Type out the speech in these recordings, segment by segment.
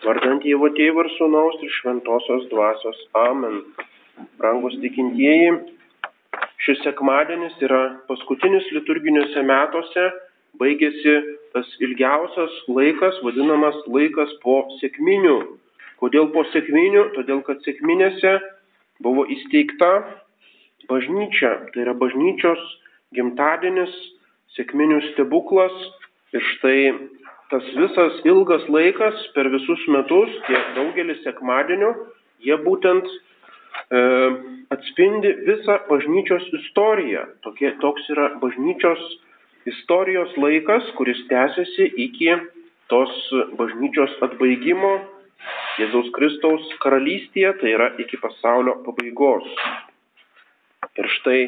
Vardant Dievo Tėvo ir Sūnaus ir Šventosios Dvasios. Amen. Rangus tikintieji, šis sekmadienis yra paskutinis liturginiuose metuose, baigėsi tas ilgiausias laikas, vadinamas laikas po sėkminių. Kodėl po sėkminių? Todėl, kad sėkminėse buvo įsteigta bažnyčia, tai yra bažnyčios gimtadienis, sėkminių stebuklas ir štai tas visas ilgas laikas per visus metus, tie daugelis sekmadienių, jie būtent e, atspindi visą bažnyčios istoriją. Tokie, toks yra bažnyčios istorijos laikas, kuris tęsiasi iki tos bažnyčios atbaigimo Jėzaus Kristaus karalystėje, tai yra iki pasaulio pabaigos. Ir štai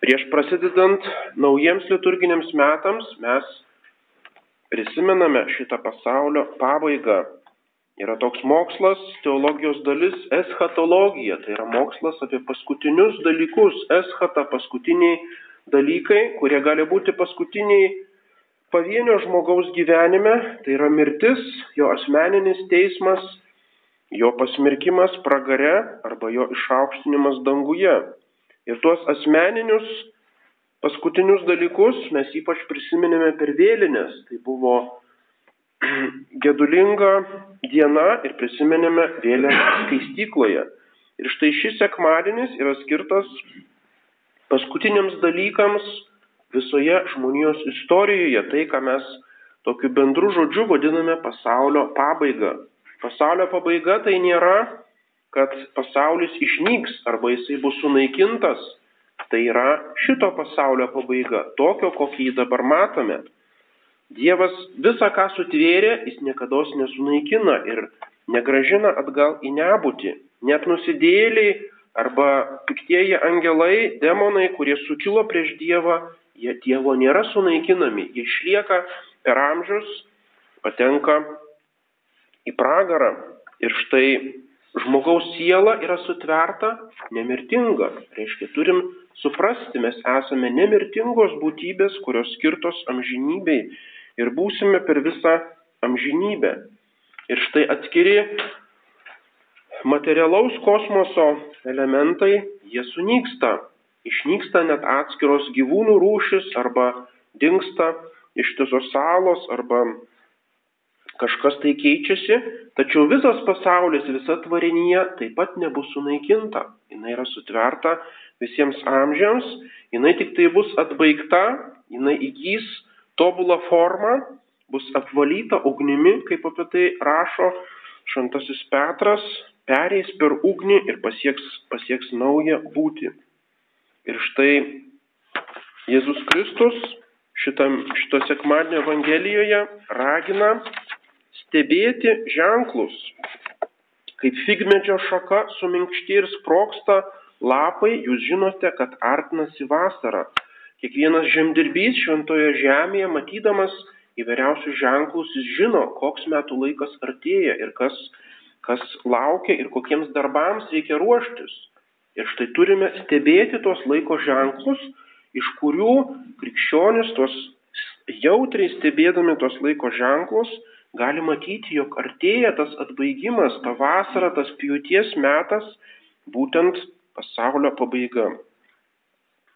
prieš prasidedant naujiems liturginiams metams mes prisimename šitą pasaulio pabaigą. Yra toks mokslas, teologijos dalis eschatologija, tai yra mokslas apie paskutinius dalykus, eschata paskutiniai dalykai, kurie gali būti paskutiniai pavienio žmogaus gyvenime, tai yra mirtis, jo asmeninis teismas, jo pasmerkimas pragare arba jo išaukštinimas danguje. Ir tuos asmeninius paskutinius dalykus mes ypač prisiminėme per vėlinės. Tai buvo gedulinga diena ir prisiminėme vėlės skaistykloje. Ir štai šis sekmadienis yra skirtas paskutiniams dalykams visoje žmonijos istorijoje, tai ką mes tokiu bendru žodžiu vadiname pasaulio pabaiga. Pasaulio pabaiga tai nėra, kad pasaulis išnyks arba jisai bus sunaikintas, Tai yra šito pasaulio pabaiga, tokio, kokį jį dabar matome. Dievas visą, ką sutvėrė, jis niekada nesunaikina ir negražina atgal į nebūtį. Net nusidėliai arba piktieji angelai, demonai, kurie sukilo prieš Dievą, jie Dievo nėra sunaikinami, jie išlieka per amžius, patenka į pragarą. Ir štai žmogaus siela yra sutverta nemirtinga. Reiškia, turim suprasti, mes esame nemirtingos būtybės, kurios skirtos amžinybei ir būsime per visą amžinybę. Ir štai atskiri materialaus kosmoso elementai, jie sunyksta. Išnyksta net atskiros gyvūnų rūšis arba dinksta ištisos salos arba kažkas tai keičiasi, tačiau visas pasaulis, visa tvarinyje taip pat nebus sunaikinta. Jis yra sutverta visiems amžiams, jinai tik tai bus atbaigta, jinai įgys tobulą formą, bus apvalyta ugnimi, kaip apie tai rašo Šventasis Petras, pereis per ugnį ir pasieks, pasieks naują būtį. Ir štai Jėzus Kristus šitam, šito sekmadienio Evangelijoje ragina stebėti ženklus, kaip figmedžio šaka suminkšti ir sproksta lapai, jūs žinote, kad artinasi vasara. Kiekvienas žemdirbys šventoje žemėje, matydamas įvairiausius ženklus, jis žino, koks metų laikas artėja ir kas, kas laukia ir kokiems darbams reikia ruoštis. Ir štai turime stebėti tos laiko ženklus, iš kurių krikščionis tos jautriai stebėdami tos laiko ženklus gali matyti, jog artėja tas atbaigimas, ta vasara, tas pjūties metas, būtent pasaulio pabaiga.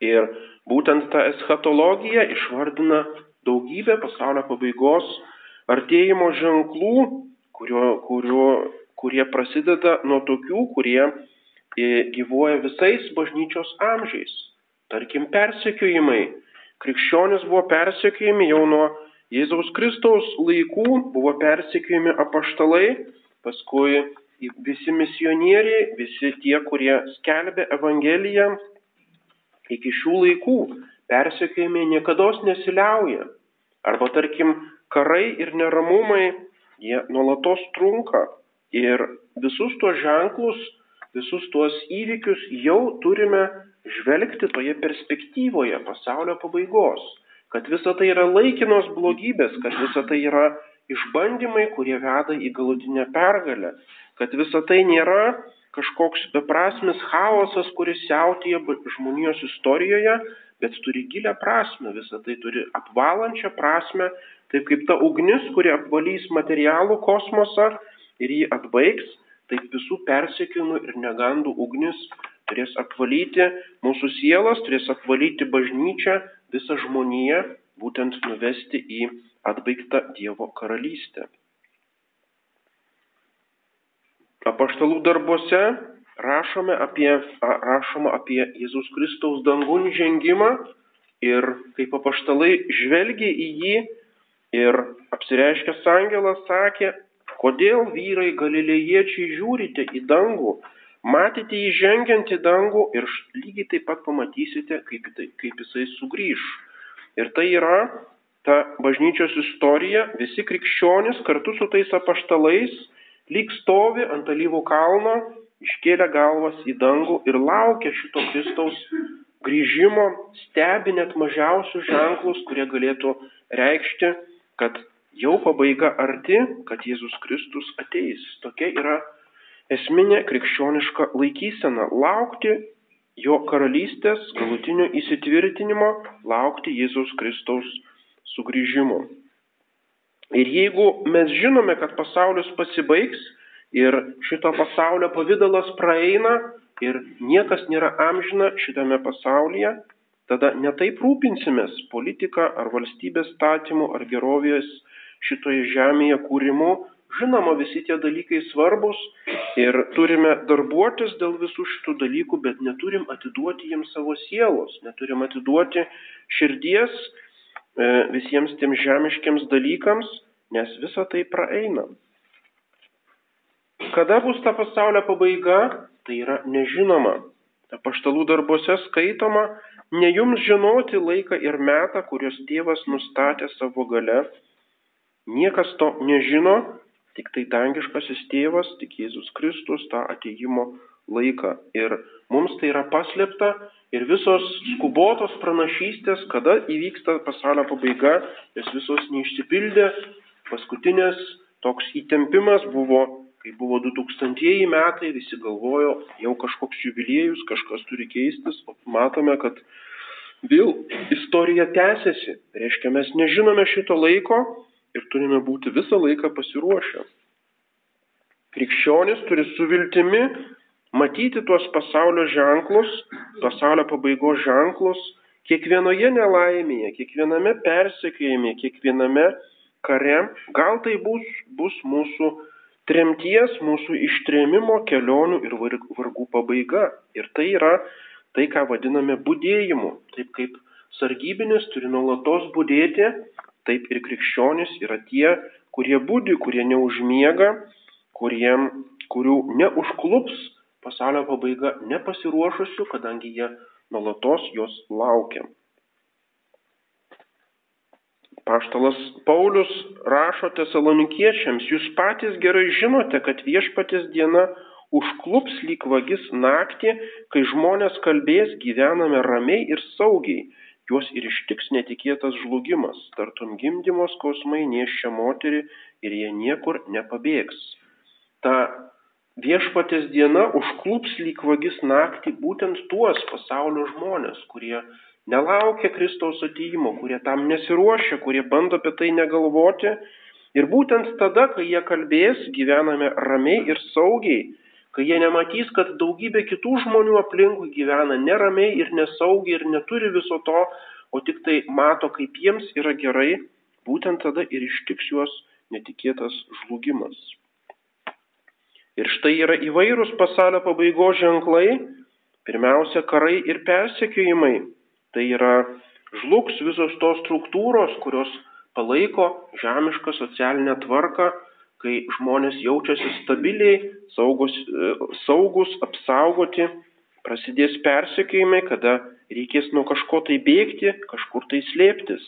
Ir būtent ta eschatologija išvardina daugybę pasaulio pabaigos artėjimo ženklų, kurio, kurio, kurie prasideda nuo tokių, kurie e, gyvuoja visais bažnyčios amžiais. Tarkim, persekiojimai. Krikščionis buvo persekiojami jau nuo Jėzaus Kristaus laikų, buvo persekiojami apaštalai, paskui visi misionieriai, visi tie, kurie skelbė Evangeliją iki šių laikų, persekėjimai niekada nesiliauja. Arba tarkim, karai ir neramumai, jie nuolatos trunka. Ir visus tuos ženklus, visus tuos įvykius jau turime žvelgti toje perspektyvoje pasaulio pabaigos. Kad visa tai yra laikinos blogybės, kad visa tai yra išbandymai, kurie veda į galutinę pergalę kad visa tai nėra kažkoks beprasmis chaosas, kuris siautėja žmonijos istorijoje, bet turi gilę prasme, visa tai turi apvalančią prasme, taip kaip ta ugnis, kuri apvalys materialų kosmosą ir jį atbaigs, taip visų persekiojimų ir negandų ugnis turės apvalyti mūsų sielas, turės apvalyti bažnyčią, visą žmoniją, būtent nuvesti į atbaigtą Dievo karalystę. Apaštalų darbuose rašome apie, rašoma apie Jėzus Kristaus dangun žengimą ir kaip apaštalai žvelgia į jį ir apsireiškęs angelas sakė, kodėl vyrai galilėjiečiai žiūrite į dangų, matėte jį žengiant į dangų ir lygiai taip pat pamatysite, kaip, tai, kaip jisai sugrįž. Ir tai yra ta bažnyčios istorija, visi krikščionys kartu su tais apaštalais lyg stovi ant alyvų kalno, iškėlė galvas į dangų ir laukia šito Kristaus grįžimo, stebi net mažiausius ženklus, kurie galėtų reikšti, kad jau pabaiga arti, kad Jėzus Kristus ateis. Tokia yra esminė krikščioniška laikysena - laukti jo karalystės galutinio įsitvirtinimo, laukti Jėzus Kristaus sugrįžimo. Ir jeigu mes žinome, kad pasaulis pasibaigs ir šito pasaulio pavydalas praeina ir niekas nėra amžina šitame pasaulyje, tada netaip rūpinsimės politika ar valstybės statymu ar gerovės šitoje žemėje kūrimu. Žinoma, visi tie dalykai svarbus ir turime darbuotis dėl visų šitų dalykų, bet neturim atiduoti jiems savo sielos, neturim atiduoti širdies visiems tiem žemiškiams dalykams, nes visa tai praeina. Kada bus ta pasaulio pabaiga, tai yra nežinoma. Paštalų darbuose skaitoma, ne jums žinoti laiką ir metą, kurios tėvas nustatė savo gale. Niekas to nežino, tik tai dangiškasis tėvas, tik Jėzus Kristus tą ateimo laiką. Ir mums tai yra paslėpta Ir visos skubotos pranašystės, kada įvyksta pasaulio pabaiga, jos visos neišsipildė. Paskutinės toks įtempimas buvo, kai buvo 2000 metai, visi galvojo, jau kažkoks jubiliejus, kažkas turi keistis, o matome, kad vėl istorija tęsiasi. Reiškia, mes nežinome šito laiko ir turime būti visą laiką pasiruošę. Krikščionis turi su viltimi matyti tuos pasaulio ženklus, pasaulio pabaigos ženklus, kiekvienoje nelaimėje, kiekviename persekėjime, kiekviename kare, gal tai bus, bus mūsų tremties, mūsų ištrėmimo kelionių ir vargų pabaiga. Ir tai yra tai, ką vadiname būdėjimu. Taip kaip sargybinis turi nuolatos būdėti, taip ir krikščionis yra tie, kurie būdi, kurie neužmiega, kuriem, kurių neužklups pasaulio pabaiga nepasiruošusių, kadangi jie nuolatos jos laukia. Paštalas Paulius rašo tesalonikiečiams, jūs patys gerai žinote, kad viešpatės diena užklups lyg vagis naktį, kai žmonės kalbės gyvename ramiai ir saugiai, juos ir ištiks netikėtas žlugimas, tartum gimdymo skausmai niešia moterį ir jie niekur nepabėgs. Ta viešpatės diena užklups lyg vagis naktį būtent tuos pasaulio žmonės, kurie nelaukia Kristaus ateimo, kurie tam nesiruošia, kurie bando apie tai negalvoti. Ir būtent tada, kai jie kalbės, gyvename ramiai ir saugiai, kai jie nematys, kad daugybė kitų žmonių aplinkui gyvena neramiai ir nesaugiai ir neturi viso to, o tik tai mato, kaip jiems yra gerai, būtent tada ir ištiks juos netikėtas žlugimas. Ir štai yra įvairūs pasaulio pabaigos ženklai, pirmiausia karai ir persekiojimai. Tai yra žlugs visos tos struktūros, kurios palaiko žemišką socialinę tvarką, kai žmonės jaučiasi stabiliai, saugus, saugus apsaugoti, prasidės persekiojimai, kada reikės nuo kažko tai bėgti, kažkur tai slėptis.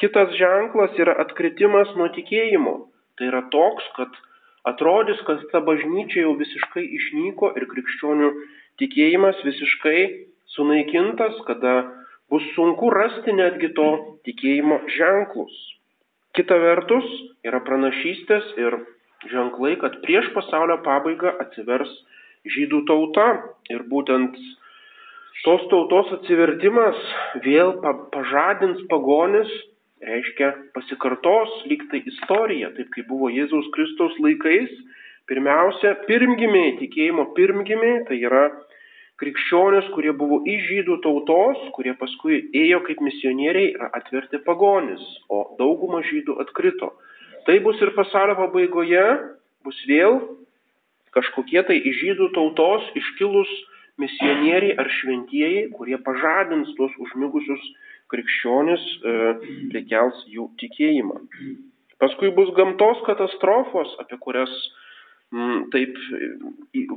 Kitas ženklas yra atkritimas nuo tikėjimo. Tai yra toks, kad Atrodys, kad ta bažnyčia jau visiškai išnyko ir krikščionių tikėjimas visiškai sunaikintas, kada bus sunku rasti netgi to tikėjimo ženklus. Kita vertus yra pranašystės ir ženklai, kad prieš pasaulio pabaigą atsivers žydų tauta ir būtent tos tautos atsivertimas vėl pažadins pagonis reiškia pasikartos lyg tai istorija, taip kaip buvo Jėzaus Kristaus laikais, Pirmiausia, pirmgimiai, tikėjimo pirmgimiai, tai yra krikščionys, kurie buvo iš žydų tautos, kurie paskui ėjo kaip misionieriai ir atverti pagonis, o dauguma žydų atkrito. Tai bus ir pasaulio pabaigoje, bus vėl kažkokie tai iš žydų tautos iškilus misionieriai ar šventieji, kurie pažadins tuos užmigusius krikščionis, e, prikels jų tikėjimą. Paskui bus gamtos katastrofos, apie kurias m, taip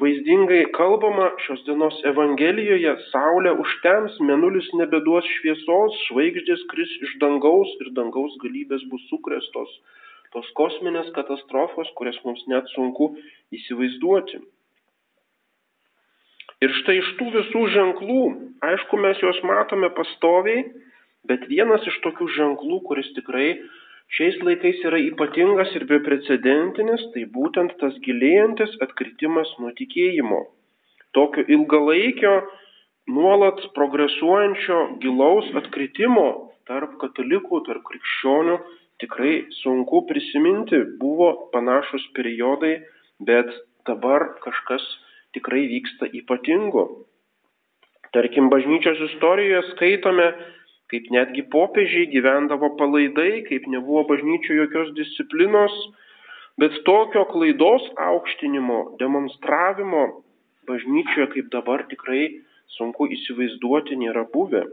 vaizdingai kalbama šios dienos Evangelijoje, saulė užtems, menulis nebeduos šviesos, žvaigždės kris iš dangaus ir dangaus galybės bus sukrestos. Tos kosminės katastrofos, kurias mums net sunku įsivaizduoti. Ir štai iš tų visų ženklų, aišku, mes juos matome pastoviai, bet vienas iš tokių ženklų, kuris tikrai šiais laikais yra ypatingas ir beprecedentinis, tai būtent tas gilėjantis atkritimas nuo tikėjimo. Tokio ilgalaikio, nuolat progresuojančio gilaus atkritimo tarp katalikų, tarp krikščionių tikrai sunku prisiminti. Buvo panašus periodai, bet dabar kažkas tikrai vyksta ypatingo. Tarkim, bažnyčios istorijoje skaitome, kaip netgi popiežiai gyvendavo palaidai, kaip nebuvo bažnyčio jokios disciplinos, bet tokio klaidos aukštinimo, demonstravimo bažnyčioje kaip dabar tikrai sunku įsivaizduoti nėra buvę.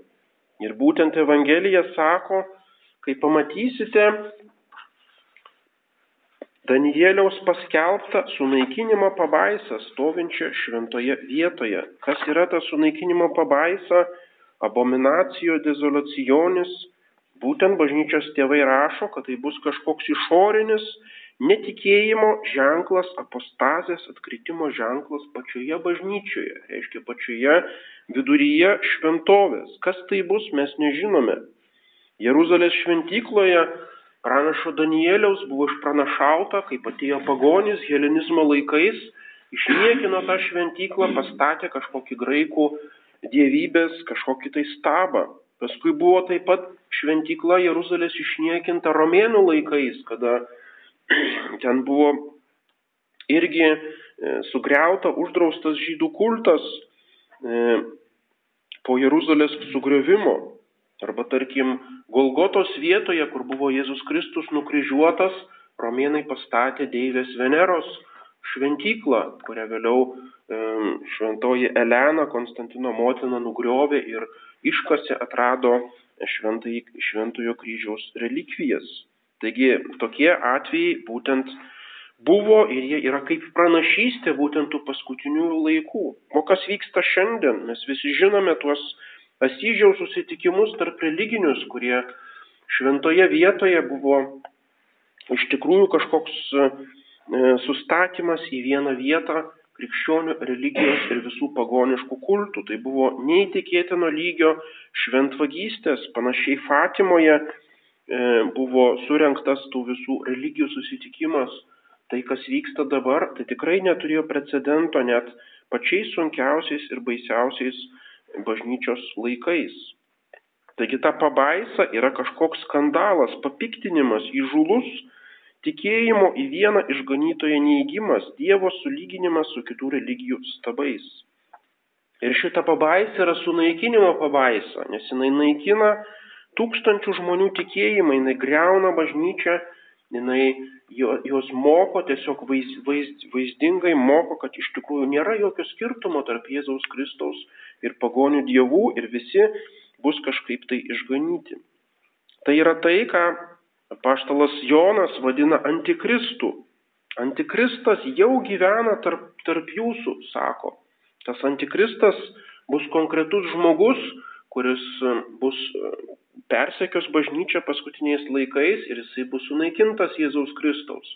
Ir būtent Evangelija sako, kai pamatysite Danieliaus paskelbta sunaikinimo pabaisa stovinčia šventoje vietoje. Kas yra ta sunaikinimo pabaisa? Abominacijo dezolacionis. Būtent bažnyčios tėvai rašo, kad tai bus kažkoks išorinis netikėjimo ženklas, apostazės atkritimo ženklas pačioje bažnyčioje, reiškia pačioje viduryje šventovės. Kas tai bus, mes nežinome. Jeruzalės šventykloje pranašo Danieliaus buvo išpranašauta, kaip atėjo pagonis helenizmo laikais, išniekino tą šventyklą, pastatė kažkokį graikų dievybės, kažkokį tai stabą. Paskui buvo taip pat šventykla Jeruzalės išniekinta romėnų laikais, kada ten buvo irgi e, sugriauta, uždraustas žydų kultas e, po Jeruzalės sugriovimo. Arba tarkim, Golgotos vietoje, kur buvo Jėzus Kristus nukryžiuotas, romėnai pastatė Deivės Veneros šventyklą, kurią vėliau šventoji Elena, Konstantino motina, nugriovė ir iškasė, atrado šventai, šventojo kryžiaus relikvijas. Taigi tokie atvejai būtent buvo ir jie yra kaip pranašystė būtent tų paskutinių laikų. O kas vyksta šiandien? Mes visi žinome tuos Asyžiaus susitikimus tarp religinius, kurie šventoje vietoje buvo iš tikrųjų kažkoks sustatymas į vieną vietą krikščionių religijos ir visų pagoniškų kultų. Tai buvo neįtikėtino lygio šventvagystės. Panašiai Fatimoje e, buvo surinktas tų visų religijų susitikimas. Tai, kas vyksta dabar, tai tikrai neturėjo precedento net pačiais sunkiausiais ir baisiausiais bažnyčios laikais. Taigi ta pabaisa yra kažkoks skandalas, papiktinimas, įžulus tikėjimo į vieną išganytoją neįgymas, Dievo sulyginimas su kitų religijų stabais. Ir šita pabaisa yra sunaikinimo pabaisa, nes jinai naikina tūkstančių žmonių tikėjimą, jinai greuna bažnyčią, jinai jos moko, tiesiog vaiz, vaiz, vaizdingai moko, kad iš tikrųjų nėra jokio skirtumo tarp Jėzaus Kristaus ir pagonių dievų ir visi bus kažkaip tai išganyti. Tai yra tai, ką paštalas Jonas vadina antikristų. Antikristas jau gyvena tarp, tarp jūsų, sako. Tas antikristas bus konkretus žmogus, kuris bus persekios bažnyčią paskutiniais laikais ir jisai bus sunaikintas Jėzaus Kristaus.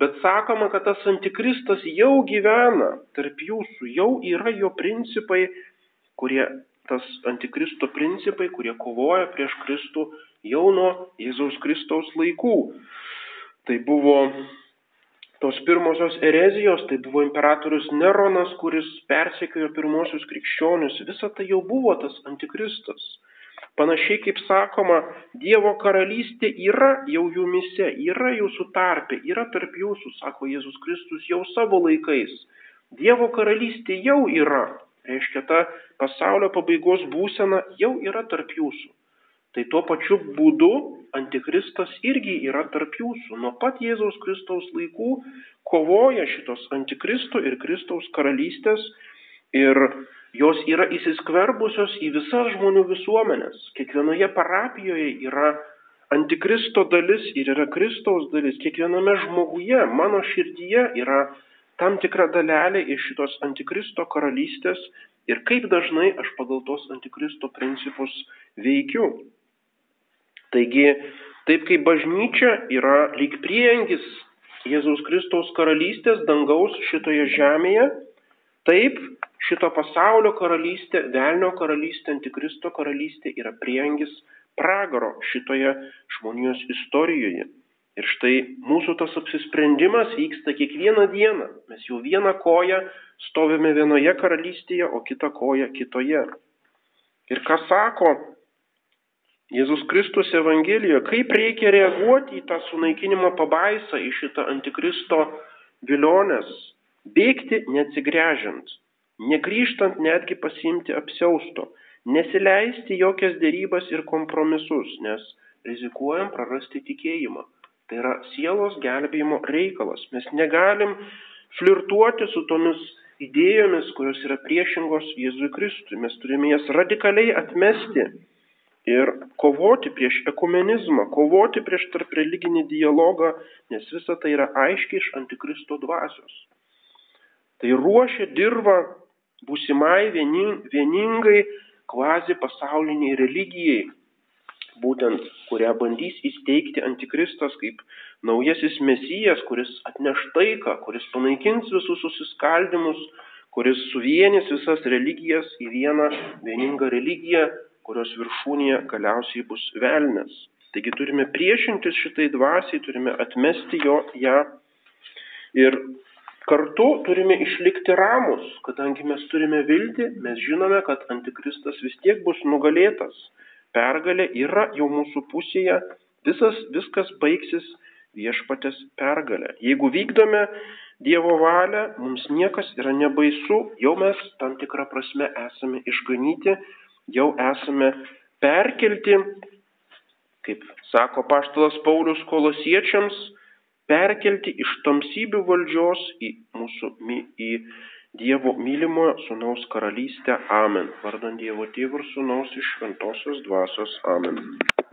Bet sakoma, kad tas antikristas jau gyvena tarp jūsų, jau yra jo principai, kurie tas antikristo principai, kurie kovoja prieš Kristų jau nuo Jėzaus Kristaus laikų. Tai buvo tos pirmosios erezijos, tai buvo imperatorius Neronas, kuris persekiojo pirmosius krikščionius. Visa tai jau buvo tas antikristas. Panašiai kaip sakoma, Dievo karalystė yra jau jumise, yra jūsų tarpe, yra tarp jūsų, sako Jėzus Kristus, jau savo laikais. Dievo karalystė jau yra. Reiškia, ta pasaulio pabaigos būsena jau yra tarp jūsų. Tai tuo pačiu būdu antikristas irgi yra tarp jūsų. Nuo pat Jėzaus Kristaus laikų kovoja šitos antikristo ir Kristaus karalystės ir jos yra įsiskverbusios į visas žmonių visuomenės. Kiekvienoje parapijoje yra antikristo dalis ir yra Kristaus dalis. Kiekviename žmoguje, mano širdyje yra tam tikra dalelė iš šitos antikristo karalystės ir kaip dažnai aš pagal tos antikristo principus veikiu. Taigi, taip kaip bažnyčia yra lyg priengis Jėzaus Kristaus karalystės dangaus šitoje žemėje, taip šito pasaulio karalystė, velnio karalystė, antikristo karalystė yra priengis pragaro šitoje žmonijos istorijoje. Ir štai mūsų tas apsisprendimas vyksta kiekvieną dieną. Mes jau vieną koją stovime vienoje karalystėje, o kitą koją kitoje. Ir ką sako Jėzus Kristus Evangelijoje, kaip reikia reaguoti į tą sunaikinimo pabaisą, į šitą antikristo vilionės, bėgti neatsigręžiant, negryžtant netgi pasimti apsiausto, nesileisti jokias dėrybas ir kompromisus, nes rizikuojam prarasti tikėjimą. Tai yra sielos gelbėjimo reikalas. Mes negalim flirtuoti su tomis idėjomis, kurios yra priešingos Jėzui Kristui. Mes turime jas radikaliai atmesti ir kovoti prieš ekumenizmą, kovoti prieš tarp religinį dialogą, nes visa tai yra aiškiai iš antikristo dvasios. Tai ruošia dirbą būsimai vieningai kvazi pasauliniai religijai, būtent kurią bandys įsteigti antikristas kaip naujasis mesijas, kuris atneš taiką, kuris panaikins visus susiskaldimus, kuris suvienys visas religijas į vieną vieningą religiją, kurios viršūnėje galiausiai bus velnės. Taigi turime priešintis šitai dvasiai, turime atmesti jo ją ir kartu turime išlikti ramus, kadangi mes turime viltį, mes žinome, kad antikristas vis tiek bus nugalėtas. Pergalė yra jau mūsų pusėje, visas, viskas baigsis viešpatės pergalė. Jeigu vykdome Dievo valią, mums niekas yra nebaisu, jau mes tam tikrą prasme esame išganyti jau esame perkelti, kaip sako paštalas Paulius kolosiečiams, perkelti iš tamsybių valdžios į mūsų į Dievo mylimojo sunaus karalystę. Amen. Vardant Dievo tėvų ir sunaus iš šventosios dvasios. Amen.